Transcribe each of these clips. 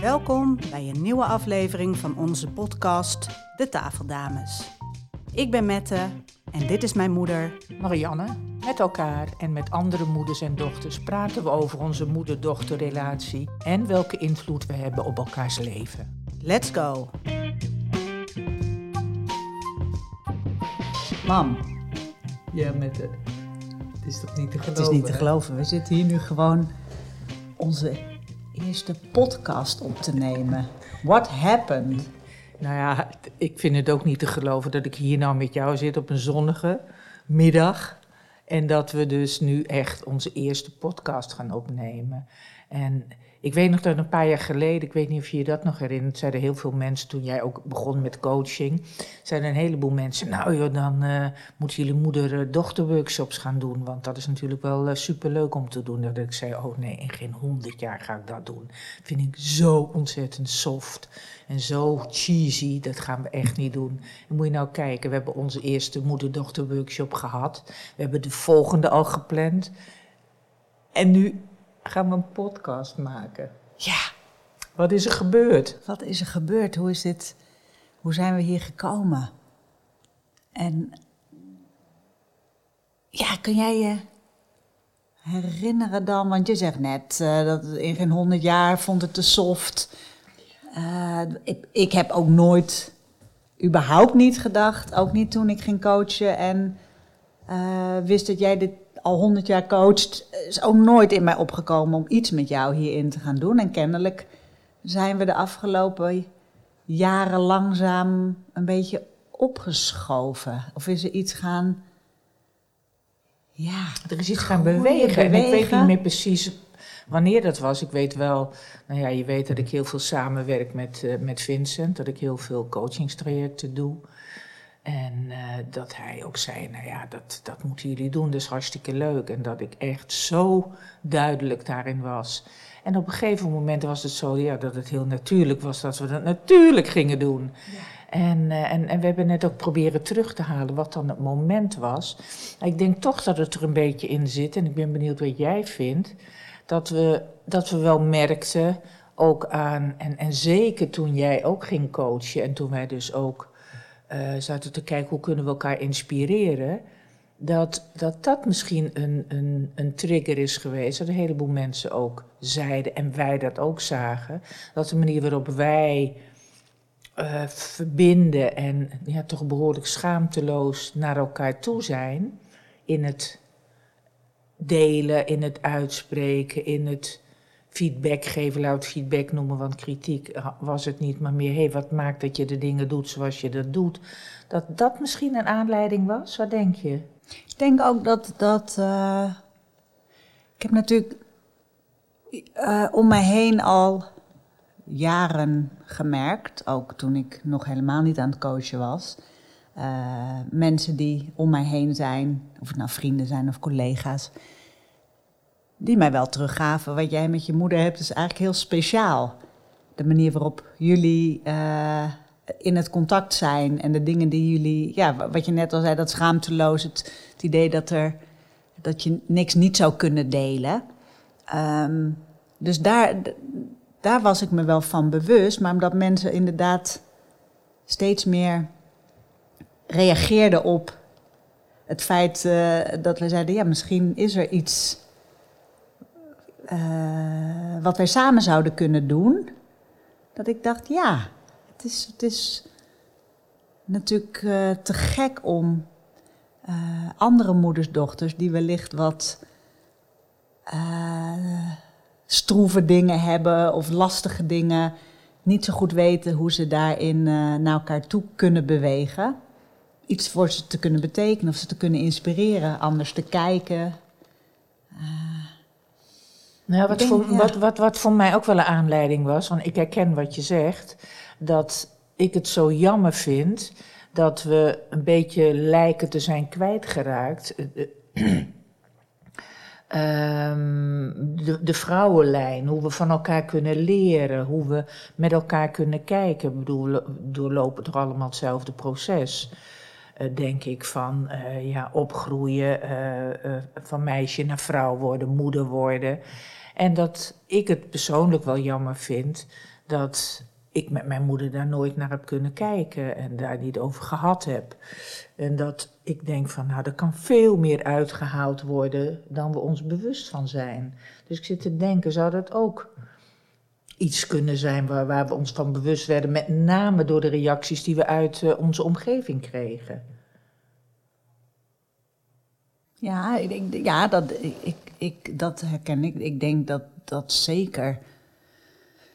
Welkom bij een nieuwe aflevering van onze podcast De Tafeldames. Ik ben Mette en dit is mijn moeder. Marianne, met elkaar en met andere moeders en dochters praten we over onze moeder-dochterrelatie en welke invloed we hebben op elkaars leven. Let's go! Mam, Ja, met het. Is toch niet te het is niet te geloven. We zitten hier nu gewoon onze eerste podcast op te nemen. What happened? Nou ja, ik vind het ook niet te geloven dat ik hier nou met jou zit op een zonnige middag. En dat we dus nu echt onze eerste podcast gaan opnemen. En ik weet nog dat een paar jaar geleden, ik weet niet of je je dat nog herinnert, zeiden heel veel mensen toen jij ook begon met coaching, zeiden een heleboel mensen, nou joh, dan eh, moeten jullie moeder-dochter-workshops gaan doen, want dat is natuurlijk wel uh, superleuk om te doen. Dat ik zei, oh nee, in geen honderd jaar ga ik dat doen. Vind ik zo ontzettend soft en zo cheesy, dat gaan we echt niet doen. En moet je nou kijken, we hebben onze eerste moeder-dochter-workshop gehad, we hebben de volgende al gepland. En nu gaan we een podcast maken. Ja, wat is er gebeurd? Wat is er gebeurd? Hoe is dit? Hoe zijn we hier gekomen? En ja, kun jij je herinneren dan? Want je zegt net uh, dat in geen honderd jaar vond het te soft. Uh, ik, ik heb ook nooit, überhaupt niet gedacht, ook niet toen ik ging coachen en uh, wist dat jij dit al honderd jaar coacht, is ook nooit in mij opgekomen om iets met jou hierin te gaan doen. En kennelijk zijn we de afgelopen jaren langzaam een beetje opgeschoven. Of is er iets gaan. Ja. Er is iets gaan bewegen. bewegen. En ik weet niet meer precies wanneer dat was. Ik weet wel, nou ja, je weet dat ik heel veel samenwerk met, uh, met Vincent, dat ik heel veel coachingstrajecten doe. En uh, dat hij ook zei, nou ja, dat, dat moeten jullie doen, dat is hartstikke leuk. En dat ik echt zo duidelijk daarin was. En op een gegeven moment was het zo, ja, dat het heel natuurlijk was dat we dat natuurlijk gingen doen. Ja. En, uh, en, en we hebben net ook proberen terug te halen wat dan het moment was. Ik denk toch dat het er een beetje in zit, en ik ben benieuwd wat jij vindt, dat we, dat we wel merkten, ook aan, en, en zeker toen jij ook ging coachen en toen wij dus ook uh, zaten te kijken hoe kunnen we elkaar inspireren, dat dat, dat misschien een, een, een trigger is geweest. Dat een heleboel mensen ook zeiden en wij dat ook zagen. Dat de manier waarop wij uh, verbinden en ja, toch behoorlijk schaamteloos naar elkaar toe zijn in het delen, in het uitspreken, in het feedback geven, laat feedback noemen, want kritiek was het niet, maar meer, hé, hey, wat maakt dat je de dingen doet zoals je dat doet? Dat dat misschien een aanleiding was, wat denk je? Ik denk ook dat, dat uh, ik heb natuurlijk uh, om mij heen al jaren gemerkt, ook toen ik nog helemaal niet aan het coachen was, mensen die om mij heen zijn, of het nou vrienden zijn of collega's, die mij wel teruggaven. Wat jij met je moeder hebt, is eigenlijk heel speciaal. De manier waarop jullie uh, in het contact zijn en de dingen die jullie, ja, wat je net al zei, dat schaamteloos, het, het idee dat, er, dat je niks niet zou kunnen delen. Um, dus daar, daar was ik me wel van bewust, maar omdat mensen inderdaad steeds meer reageerden op het feit uh, dat we zeiden, ja, misschien is er iets uh, wat wij samen zouden kunnen doen. Dat ik dacht, ja, het is, het is natuurlijk uh, te gek om uh, andere moedersdochters die wellicht wat stroeve dingen hebben of lastige dingen, niet zo goed weten hoe ze daarin naar elkaar toe kunnen bewegen. Iets voor ze te kunnen betekenen of ze te kunnen inspireren, anders te kijken. Nou, wat, denk, voor, ja. wat, wat, wat voor mij ook wel een aanleiding was, want ik herken wat je zegt, dat ik het zo jammer vind dat we een beetje lijken te zijn kwijtgeraakt. Um, de, de, vrouwenlijn, hoe we van elkaar kunnen leren, hoe we met elkaar kunnen kijken. Ik bedoel, we doorlopen toch allemaal hetzelfde proces, uh, denk ik, van uh, ja, opgroeien, uh, van meisje naar vrouw worden, moeder worden. En dat ik het persoonlijk wel jammer vind dat ik met mijn moeder daar nooit naar heb kunnen kijken en daar niet over gehad heb. En dat ik denk van, nou, er kan veel meer uitgehaald worden dan we ons bewust van zijn. Dus ik zit te denken, zou dat ook iets kunnen zijn waar, waar we ons van bewust werden, met name door de reacties die we uit uh, onze omgeving kregen? Ja, ik, ja dat, ik, ik, dat herken ik. Ik denk dat dat zeker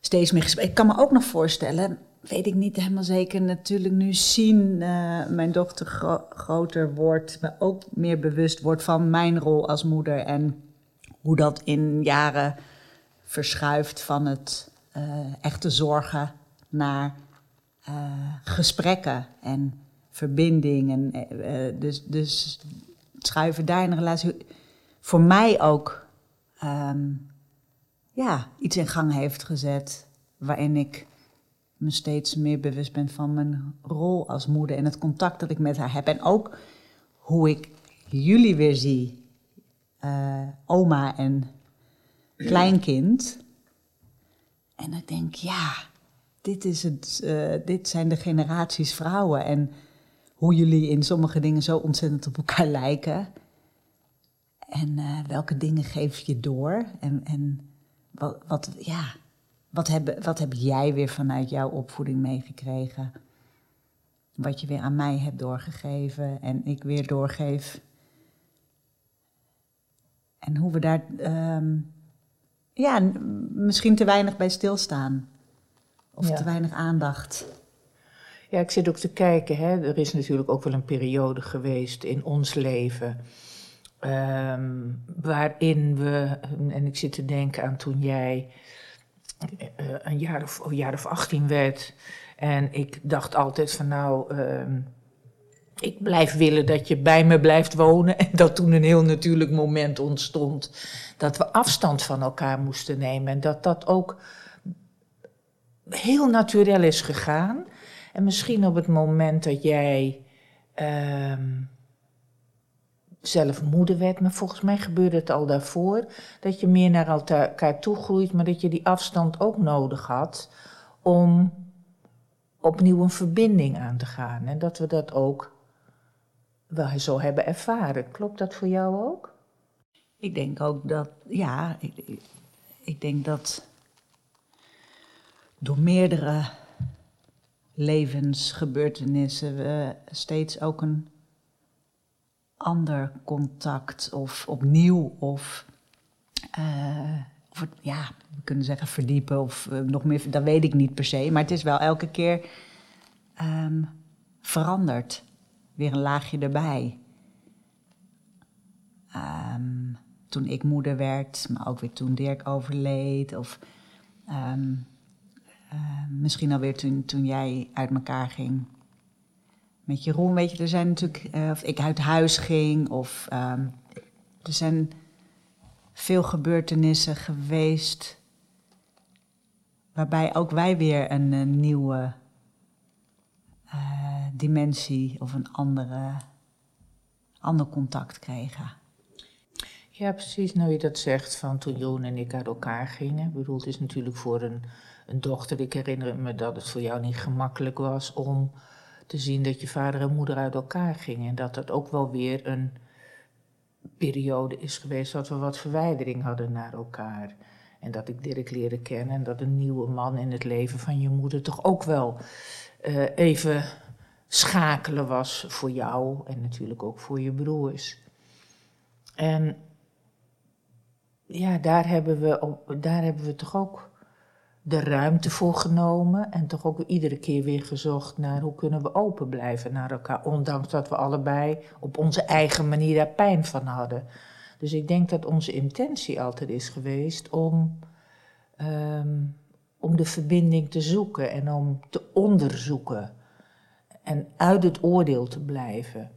steeds meer gesprek. Ik kan me ook nog voorstellen, weet ik niet helemaal zeker, natuurlijk nu zien uh, mijn dochter groter wordt, me ook meer bewust wordt van mijn rol als moeder en hoe dat in jaren verschuift van het uh, echte zorgen naar uh, gesprekken en verbinding. En, dus, dus schuiven daar in een relatie voor mij ook um, ja, iets in gang heeft gezet waarin ik me steeds meer bewust ben van mijn rol als moeder en het contact dat ik met haar heb. En ook hoe ik jullie weer zie, uh, oma en kleinkind. En ik denk, ja, dit, is het, uh, dit zijn de generaties vrouwen. En hoe jullie in sommige dingen zo ontzettend op elkaar lijken. En uh, welke dingen geef je door? En, en wat, wat, ja, wat, heb, wat heb jij weer vanuit jouw opvoeding meegekregen? Wat je weer aan mij hebt doorgegeven en ik weer doorgeef. En hoe we daar um, ja, misschien te weinig bij stilstaan. Of ja. te weinig aandacht. Ja, ik zit ook te kijken. Hè. Er is natuurlijk ook wel een periode geweest in ons leven. Um, waarin we, en ik zit te denken aan toen jij uh, een jaar of, een jaar of 18 werd. En ik dacht altijd van nou, um, ik blijf willen dat je bij me blijft wonen. En dat toen een heel natuurlijk moment ontstond dat we afstand van elkaar moesten nemen. En dat dat ook heel natuurlijk is gegaan. En misschien op het moment dat jij um, zelf moeder werd, maar volgens mij gebeurde het al daarvoor, dat je meer naar elkaar toe groeit, maar dat je die afstand ook nodig had om opnieuw een verbinding aan te gaan. En dat we dat ook wel zo hebben ervaren. Klopt dat voor jou ook? Ik denk ook dat, ja, ik, ik denk dat door meerdere levensgebeurtenissen we steeds ook een ander contact of opnieuw of, of ja, we kunnen zeggen verdiepen of uh, nog meer, dat weet ik niet per se, maar het is wel elke keer um, veranderd. Weer een laagje erbij. Um, toen ik moeder werd, maar ook weer toen Dirk overleed of um, uh, misschien alweer toen, toen jij uit elkaar ging met Jeroen. Weet je, er zijn natuurlijk, uh, of ik uit huis ging, of um, er zijn veel gebeurtenissen geweest. Waarbij ook wij weer een, nieuwe uh, dimensie of een andere, ander contact kregen. Ja, precies. Nou, je dat zegt van toen Jeroen en ik uit elkaar gingen. Ik bedoel, het is natuurlijk voor een een dochter. Ik herinner me dat het voor jou niet gemakkelijk was om te zien dat je vader en moeder uit elkaar gingen. En dat dat ook wel weer een periode is geweest dat we wat verwijdering hadden naar elkaar. En dat ik Dirk leerde kennen en dat een nieuwe man in het leven van je moeder toch ook wel uh, even schakelen was voor jou en natuurlijk ook voor je broers. En ja, daar hebben we, daar hebben we toch ook de ruimte voor genomen en toch ook iedere keer weer gezocht naar hoe kunnen we open blijven naar elkaar, ondanks dat we allebei op onze eigen manier daar pijn van hadden. Dus ik denk dat onze intentie altijd is geweest om, um, om de verbinding te zoeken en om te onderzoeken en uit het oordeel te blijven.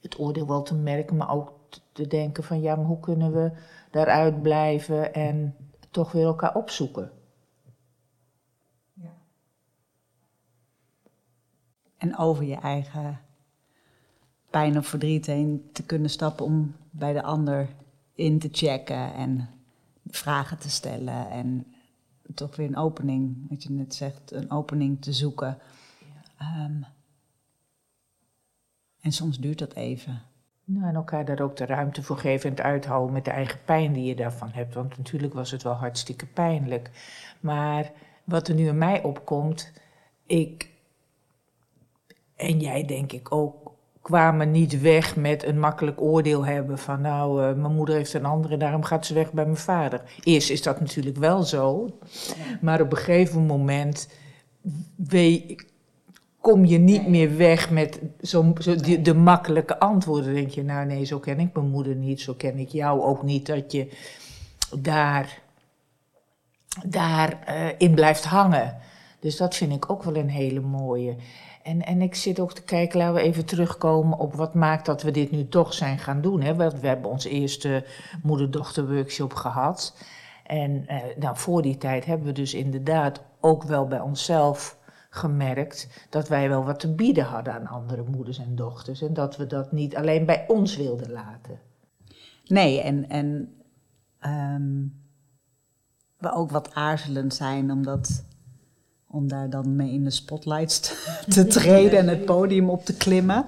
Het oordeel wel te merken, maar ook te denken van ja, maar hoe kunnen we daaruit blijven en toch weer elkaar opzoeken. Ja. En over je eigen pijn of verdriet heen te kunnen stappen om bij de ander in te checken en vragen te stellen en toch weer een opening, wat je net zegt, een opening te zoeken. Ehm, en soms duurt dat even. Nou, en elkaar daar ook de ruimte voor geven en het uithouden met de eigen pijn die je daarvan hebt. Want natuurlijk was het wel hartstikke pijnlijk. Maar wat er nu in mij opkomt, ik en jij denk ik ook, kwamen niet weg met een makkelijk oordeel hebben van nou, uh, mijn moeder heeft een andere, daarom gaat ze weg bij mijn vader. Eerst is dat natuurlijk wel zo, maar op een gegeven moment weet, kom je niet meer weg met zo, zo de, de, makkelijke antwoorden. denk je, nou nee, zo ken ik mijn moeder niet, zo ken ik jou ook niet, dat je daar, daar uh, in blijft hangen. Dus dat vind ik ook wel een hele mooie. En, en ik zit ook te kijken, laten we even terugkomen op wat maakt dat we dit nu toch zijn gaan doen. Hè? We, we hebben onze eerste moeder-dochter workshop gehad. En eh, nou, voor die tijd hebben we dus inderdaad ook wel bij onszelf gemerkt dat wij wel wat te bieden hadden aan andere moeders en dochters. En dat we dat niet alleen bij ons wilden laten. Nee, en, en um, we ook wat aarzelend zijn, omdat om daar dan mee in de spotlights te, treden en het podium op te klimmen.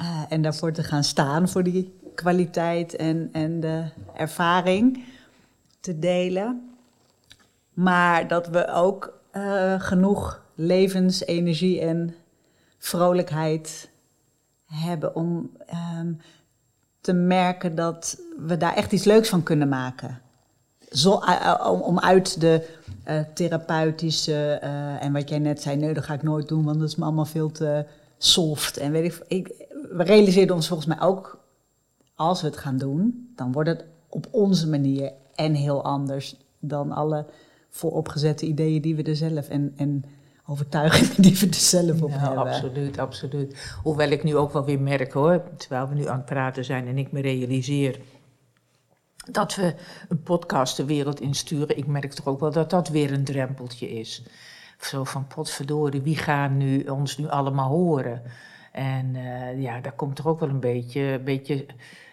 Uh, en daarvoor te gaan staan voor die kwaliteit en, en de ervaring te delen. Maar dat we ook uh, genoeg levensenergie en vrolijkheid hebben om um, te merken dat we daar echt iets leuks van kunnen maken. Zo, uh, om uit de uh, therapeutische en wat jij net zei, nee, dat ga ik nooit doen, want dat is me allemaal veel te soft. En weet ik, ik, we realiseerden ons volgens mij ook, als we het gaan doen, dan wordt het op onze manier en heel anders dan alle vooropgezette ideeën die we er zelf en, en overtuigingen die we er zelf op ja, hebben. Absoluut, absoluut. Hoewel ik nu ook wel weer merk hoor, terwijl we nu aan het praten zijn en ik me realiseer dat we een podcast de wereld insturen. Ik merk toch ook wel dat dat weer een drempeltje is. Zo van potverdorie, wie gaan nu, ons nu allemaal horen? En uh, ja, daar komt toch ook wel een beetje, een beetje,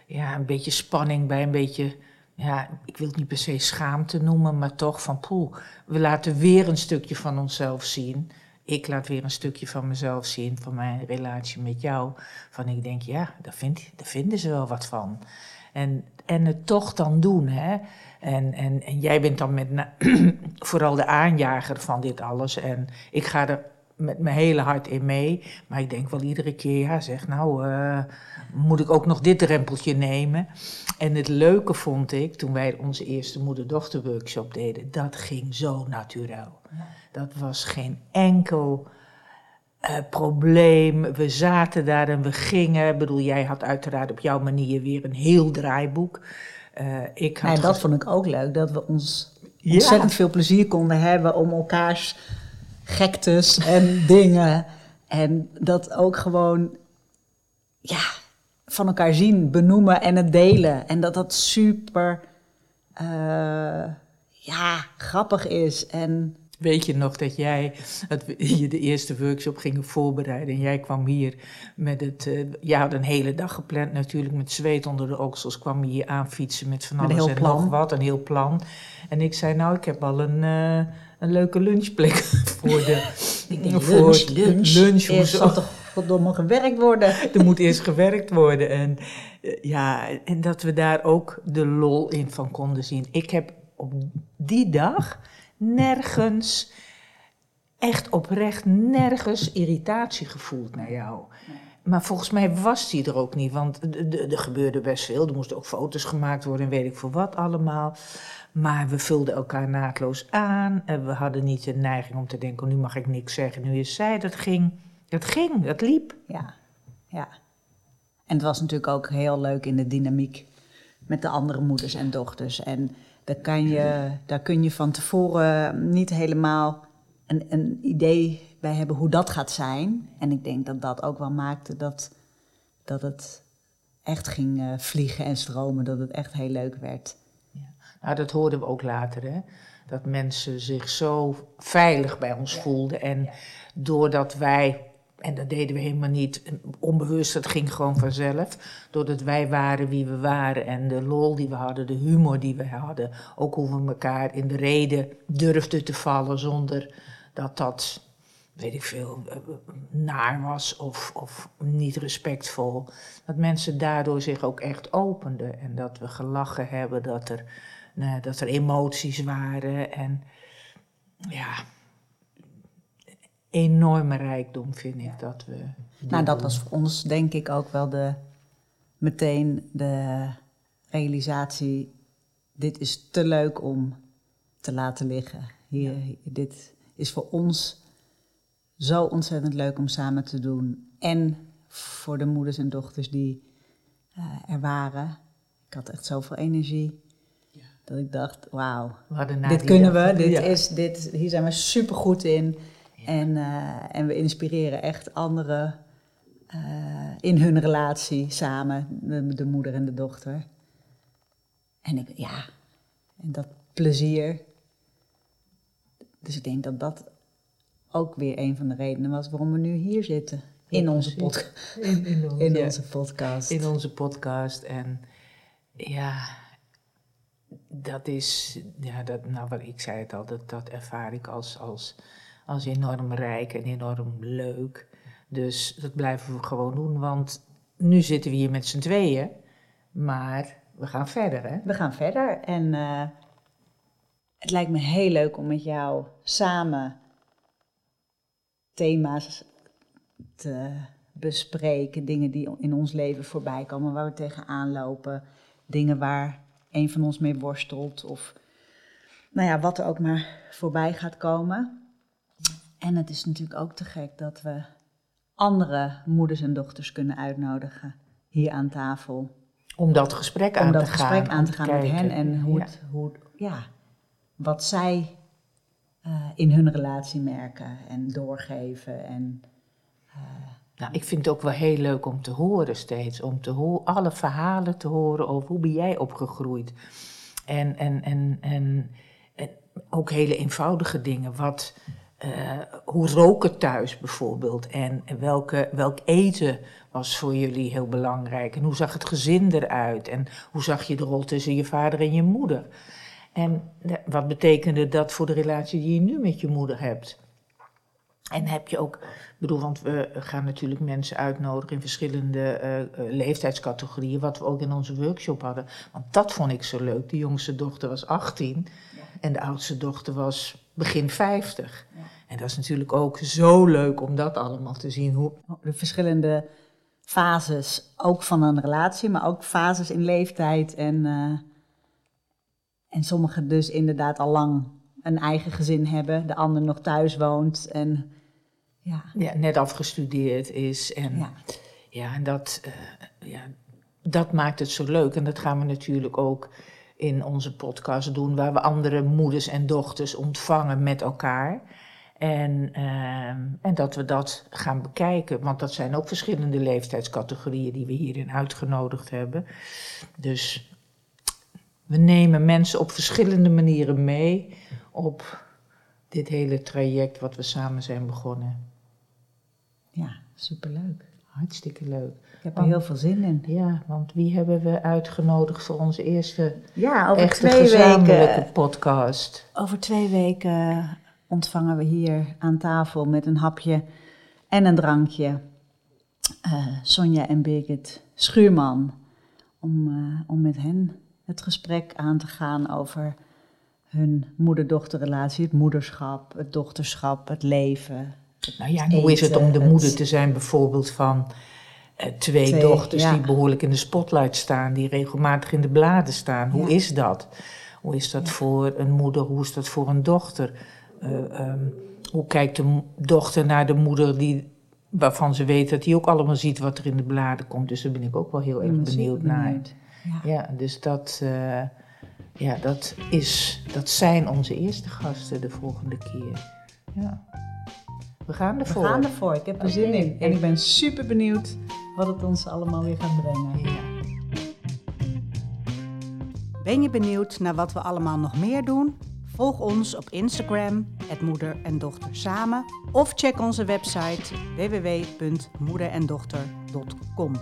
ja, een beetje spanning bij, een beetje, ja, ik wil het niet per se schaamte noemen, maar toch van poeh, we laten weer een stukje van onszelf zien. Ik laat weer een stukje van mezelf zien, van mijn relatie met jou. Van ik denk, ja, daar, daar vinden ze wel wat van. En, en het toch dan doen. Hè? En, en, en jij bent dan met vooral de aanjager van dit alles. En ik ga er met mijn hele hart in mee. Maar ik denk wel iedere keer, ja zeg, nou uh, moet ik ook nog dit drempeltje nemen. En het leuke vond ik, toen wij onze eerste moeder-dochter workshop deden, dat ging zo natuurlijk. Dat was geen enkel uh, probleem. We zaten daar en we gingen. Ik bedoel, jij had uiteraard op jouw manier weer een heel draaiboek. Uh, ik had ja, dat vond ik ook leuk, dat we ons ontzettend veel plezier konden hebben om elkaars gektes en dingen. En dat ook gewoon, ja, van elkaar zien, benoemen en het delen. En dat dat super, uh, ja, grappig is. En Weet je nog dat jij dat je de eerste workshop gingen voorbereiden en jij kwam hier met het, uh, jij had een hele dag gepland natuurlijk met zweet onder de oksels, kwam je hier aanfietsen met van alles en plan. nog wat, een heel plan. En ik zei nou, ik heb al een, uh, een leuke lunchplek voor de... ik denk, voor lunch, lunch. lunch eerst zal toch goddomme gewerkt worden. er moet eerst gewerkt worden en uh, ja, en dat we daar ook de lol in van konden zien. Ik heb op die dag nergens, echt oprecht nergens irritatie gevoeld naar jou. Maar volgens mij was die er ook niet, want er gebeurde best veel. Er moesten ook foto's gemaakt worden en weet ik voor wat allemaal. Maar we vulden elkaar naadloos aan. En we hadden niet de neiging om te denken, oh, nu mag ik niks zeggen, nu is zij. Dat ging, dat ging, dat liep. Ja, ja. En het was natuurlijk ook heel leuk in de dynamiek met de andere moeders en dochters. En daar, kan je, daar kun je van tevoren niet helemaal een, een idee bij hebben hoe dat gaat zijn. En ik denk dat dat ook wel maakte dat, dat het echt ging uh, vliegen en stromen, dat het echt heel leuk werd. Ja. Nou, dat hoorden we ook later, hè? dat mensen zich zo veilig bij ons voelden. En doordat wij en dat deden we helemaal niet onbewust, dat ging gewoon vanzelf. Doordat wij waren wie we waren en de lol die we hadden, de humor die we hadden. Ook hoe we elkaar in de reden durfden te vallen zonder dat dat, weet ik veel, eh, naar was of, of niet respectvol. Dat mensen daardoor zich ook echt openden en dat we gelachen hebben, dat er, nou, dat er emoties waren en ja enorme rijkdom, vind ik, dat we... Nou, dat was voor ons denk ik ook wel de, meteen de realisatie, dit is te leuk om te laten liggen. Hier, Dit is voor ons zo ontzettend leuk om samen te doen. En voor de moeders en dochters die uh, er waren. Ik had echt zoveel energie. Ja. Dat ik dacht, wauw, dit kunnen we. Dit is, dit, hier zijn we super goed in. En, eh, en we inspireren echt anderen uh, in hun relatie samen, de, de, moeder en de dochter. En ik, ja, en dat plezier. Dus ik denk dat dat ook weer een van de redenen was waarom we nu hier zitten. In, onze, pod in, in, in onze podcast. In onze podcast. En ja, dat is, ja, dat, nou wat ik zei het al, dat, dat ervaar ik als, als als enorm rijk en enorm leuk. Dus dat blijven we gewoon doen, want nu zitten we hier met z'n tweeën, maar we gaan verder, hè? We gaan verder en uh, het lijkt me heel leuk om met jou samen thema's te bespreken, dingen die in ons leven voorbij komen, waar we tegenaan lopen, dingen waar een van ons mee worstelt of nou ja, wat er ook maar voorbij gaat komen. En het is natuurlijk ook te gek dat we andere moeders en dochters kunnen uitnodigen hier aan tafel. Om dat gesprek aan om te dat gaan. gesprek aan te gaan met hen en hoe, Het, hoe ja, wat zij uh, in hun relatie merken en doorgeven. En, uh, nou, ik vind het ook wel heel leuk om te horen steeds. Om te alle verhalen te horen over hoe ben jij opgegroeid. En, en, en, en, en ook hele eenvoudige dingen. Wat, uh, hoe roken thuis bijvoorbeeld? En welke, welk eten was voor jullie heel belangrijk? En hoe zag het gezin eruit? En hoe zag je de rol tussen je vader en je moeder? En wat betekende dat voor de relatie die je nu met je moeder hebt? En heb je ook, ik bedoel, want we gaan natuurlijk mensen uitnodigen in verschillende uh, leeftijdscategorieën, wat we ook in onze workshop hadden. Want dat vond ik zo leuk. De jongste dochter was 18 en de oudste dochter was begin 50. Ja. En dat is natuurlijk ook zo leuk om dat allemaal te zien. Hoe... De verschillende fases, ook van een relatie, maar ook fases in leeftijd. En, uh, en sommigen dus inderdaad al lang een eigen gezin hebben, de ander nog thuis woont. En, ja. ja net afgestudeerd is. En, ja. ja en dat, uh, ja, dat maakt het zo leuk. En dat gaan we natuurlijk ook in onze podcast doen, waar we andere moeders en dochters ontvangen met elkaar. En, uh, en dat we dat gaan bekijken, want dat zijn ook verschillende leeftijdscategorieën die we hierin uitgenodigd hebben. Dus we nemen mensen op verschillende manieren mee op dit hele traject wat we samen zijn begonnen. Ja, superleuk. Hartstikke leuk. Ik heb er heel veel zin in. Ja, want wie hebben we uitgenodigd voor onze eerste ja, over echte twee gezamenlijke weken, podcast? Over twee weken ontvangen we hier aan tafel met een hapje en een drankje uh, Sonja en Birgit Schuurman. Om, uh, om met hen het gesprek aan te gaan over hun moeder-dochterrelatie, het moederschap, het dochterschap, het leven. nou ja, hoe is het om de moeder te zijn bijvoorbeeld van uh, twee, dochters die behoorlijk in de spotlight staan, die regelmatig in de bladen staan? Hoe ja. is dat? Hoe is dat ja. voor een moeder? Hoe is dat voor een dochter? Uh, um, hoe kijkt de dochter naar de moeder die, waarvan ze weet dat hij ook allemaal ziet wat er in de bladen komt. Dus daar ben ik ook wel heel erg benieuwd naar. Ja. ja. dus dat, uh, ja, dat, is, dat zijn onze eerste gasten de volgende keer. Ja. We gaan ervoor. We gaan ervoor. Ik heb er zin in. En ik ben super benieuwd wat het ons allemaal weer gaat brengen. Ja. Ben je benieuwd naar wat we allemaal nog meer doen? Volg ons op Instagram, het moeder en dochter samen. Of check onze website www.moederendochter.com.